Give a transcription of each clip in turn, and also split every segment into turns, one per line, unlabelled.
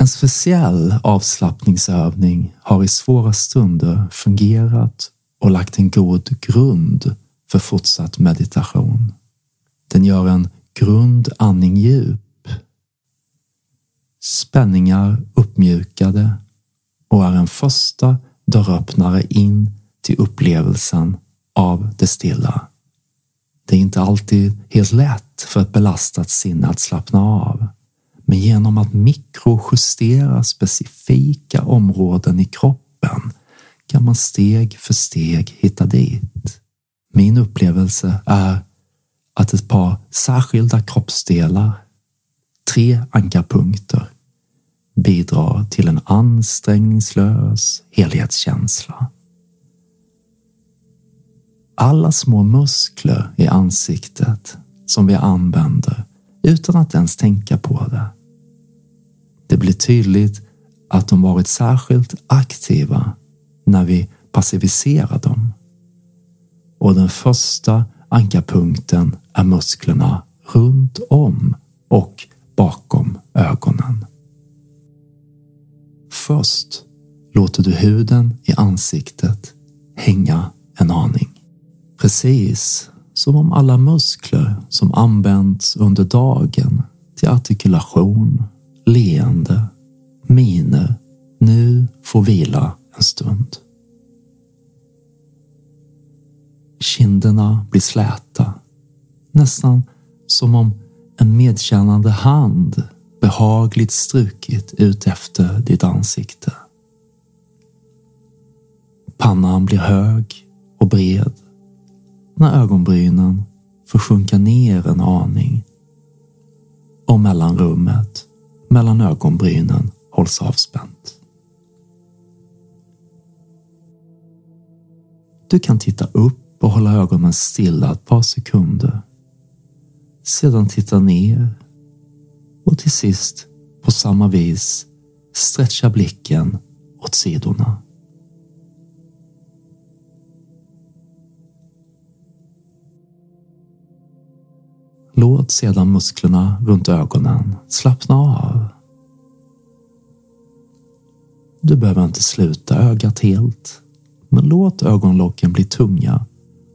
En speciell avslappningsövning har i svåra stunder fungerat och lagt en god grund för fortsatt meditation. Den gör en grundandning djup. Spänningar uppmjukade och är en första dörröppnare in till upplevelsen av det stilla. Det är inte alltid helt lätt för ett belastat sinne att slappna av. Men genom att mikrojustera specifika områden i kroppen kan man steg för steg hitta dit. Min upplevelse är att ett par särskilda kroppsdelar, tre ankarpunkter, bidrar till en ansträngningslös helhetskänsla. Alla små muskler i ansiktet som vi använder utan att ens tänka på det. Det blir tydligt att de varit särskilt aktiva när vi passiviserar dem. Och den första ankarpunkten är musklerna runt om och bakom ögonen. Först låter du huden i ansiktet hänga en aning. Precis som om alla muskler som används under dagen till artikulation, leende, miner nu får vila en stund. Kinderna blir släta, nästan som om en medkännande hand behagligt strukit ut efter ditt ansikte. Pannan blir hög och bred när ögonbrynen får sjunka ner en aning och mellanrummet mellan ögonbrynen hålls avspänt. Du kan titta upp och hålla ögonen stilla ett par sekunder. Sedan titta ner och till sist på samma vis stretcha blicken åt sidorna. Låt sedan musklerna runt ögonen slappna av. Du behöver inte sluta ögat helt, men låt ögonlocken bli tunga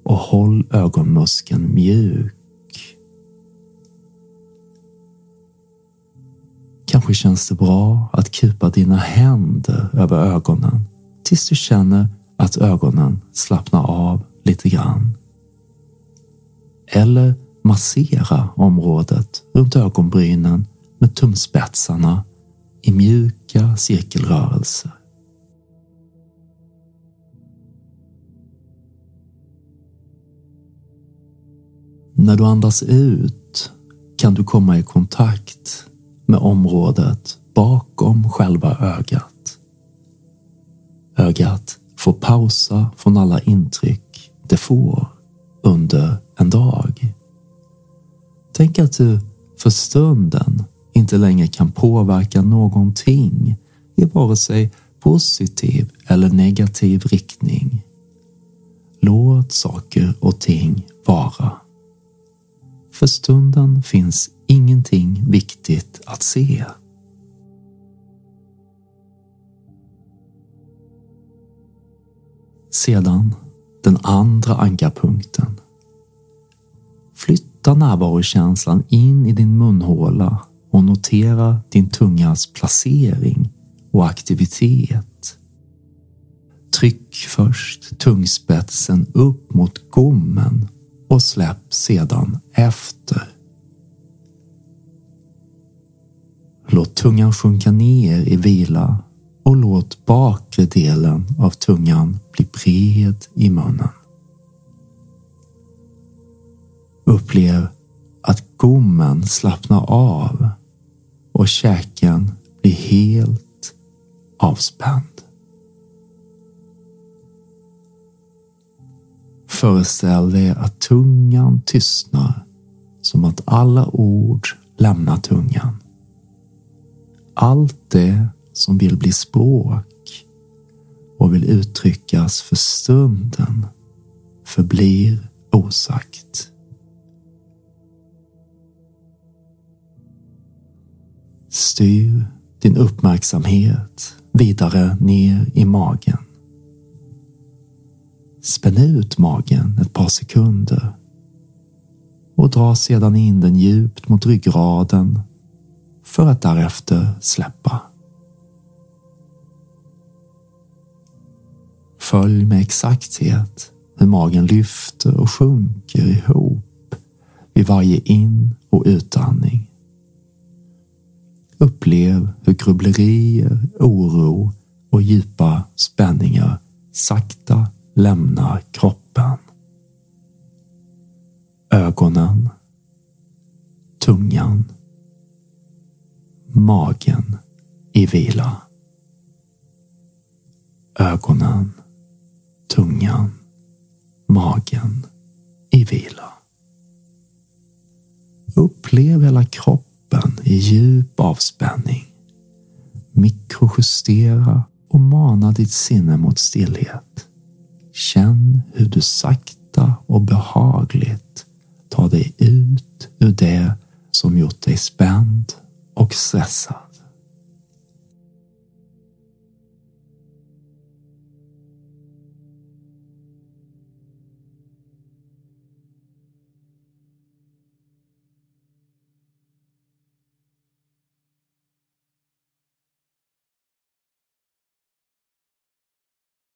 och håll ögonmuskeln mjuk. Kanske känns det bra att kupa dina händer över ögonen tills du känner att ögonen slappnar av lite grann. Eller massera området runt ögonbrynen med tumspetsarna i mjuka cirkelrörelser. När du andas ut kan du komma i kontakt med området bakom själva ögat. Ögat får pausa från alla intryck det får under en dag. Tänk att du för stunden inte längre kan påverka någonting i vare sig positiv eller negativ riktning. Låt saker och ting vara. För stunden finns ingenting viktigt att se. Sedan den andra ankarpunkten. Flytt Flytta närvarokänslan in i din munhåla och notera din tungas placering och aktivitet. Tryck först tungspetsen upp mot gommen och släpp sedan efter. Låt tungan sjunka ner i vila och låt bakre delen av tungan bli bred i munnen. Upplev att gommen slappnar av och käken blir helt avspänd. Föreställ dig att tungan tystnar som att alla ord lämnar tungan. Allt det som vill bli språk och vill uttryckas för stunden förblir osagt. Styr din uppmärksamhet vidare ner i magen. Spänn ut magen ett par sekunder och dra sedan in den djupt mot ryggraden för att därefter släppa. Följ med exakthet hur magen lyfter och sjunker ihop vid varje in och utandning. Upplev hur grubblerier, oro och djupa spänningar sakta lämnar kroppen. Ögonen, tungan, magen i vila. Ögonen, tungan, magen i vila. Upplev hela kroppen i djup avspänning. Mikrojustera och mana ditt sinne mot stillhet. Känn hur du sakta och behagligt tar dig ut ur det som gjort dig spänd och stressad.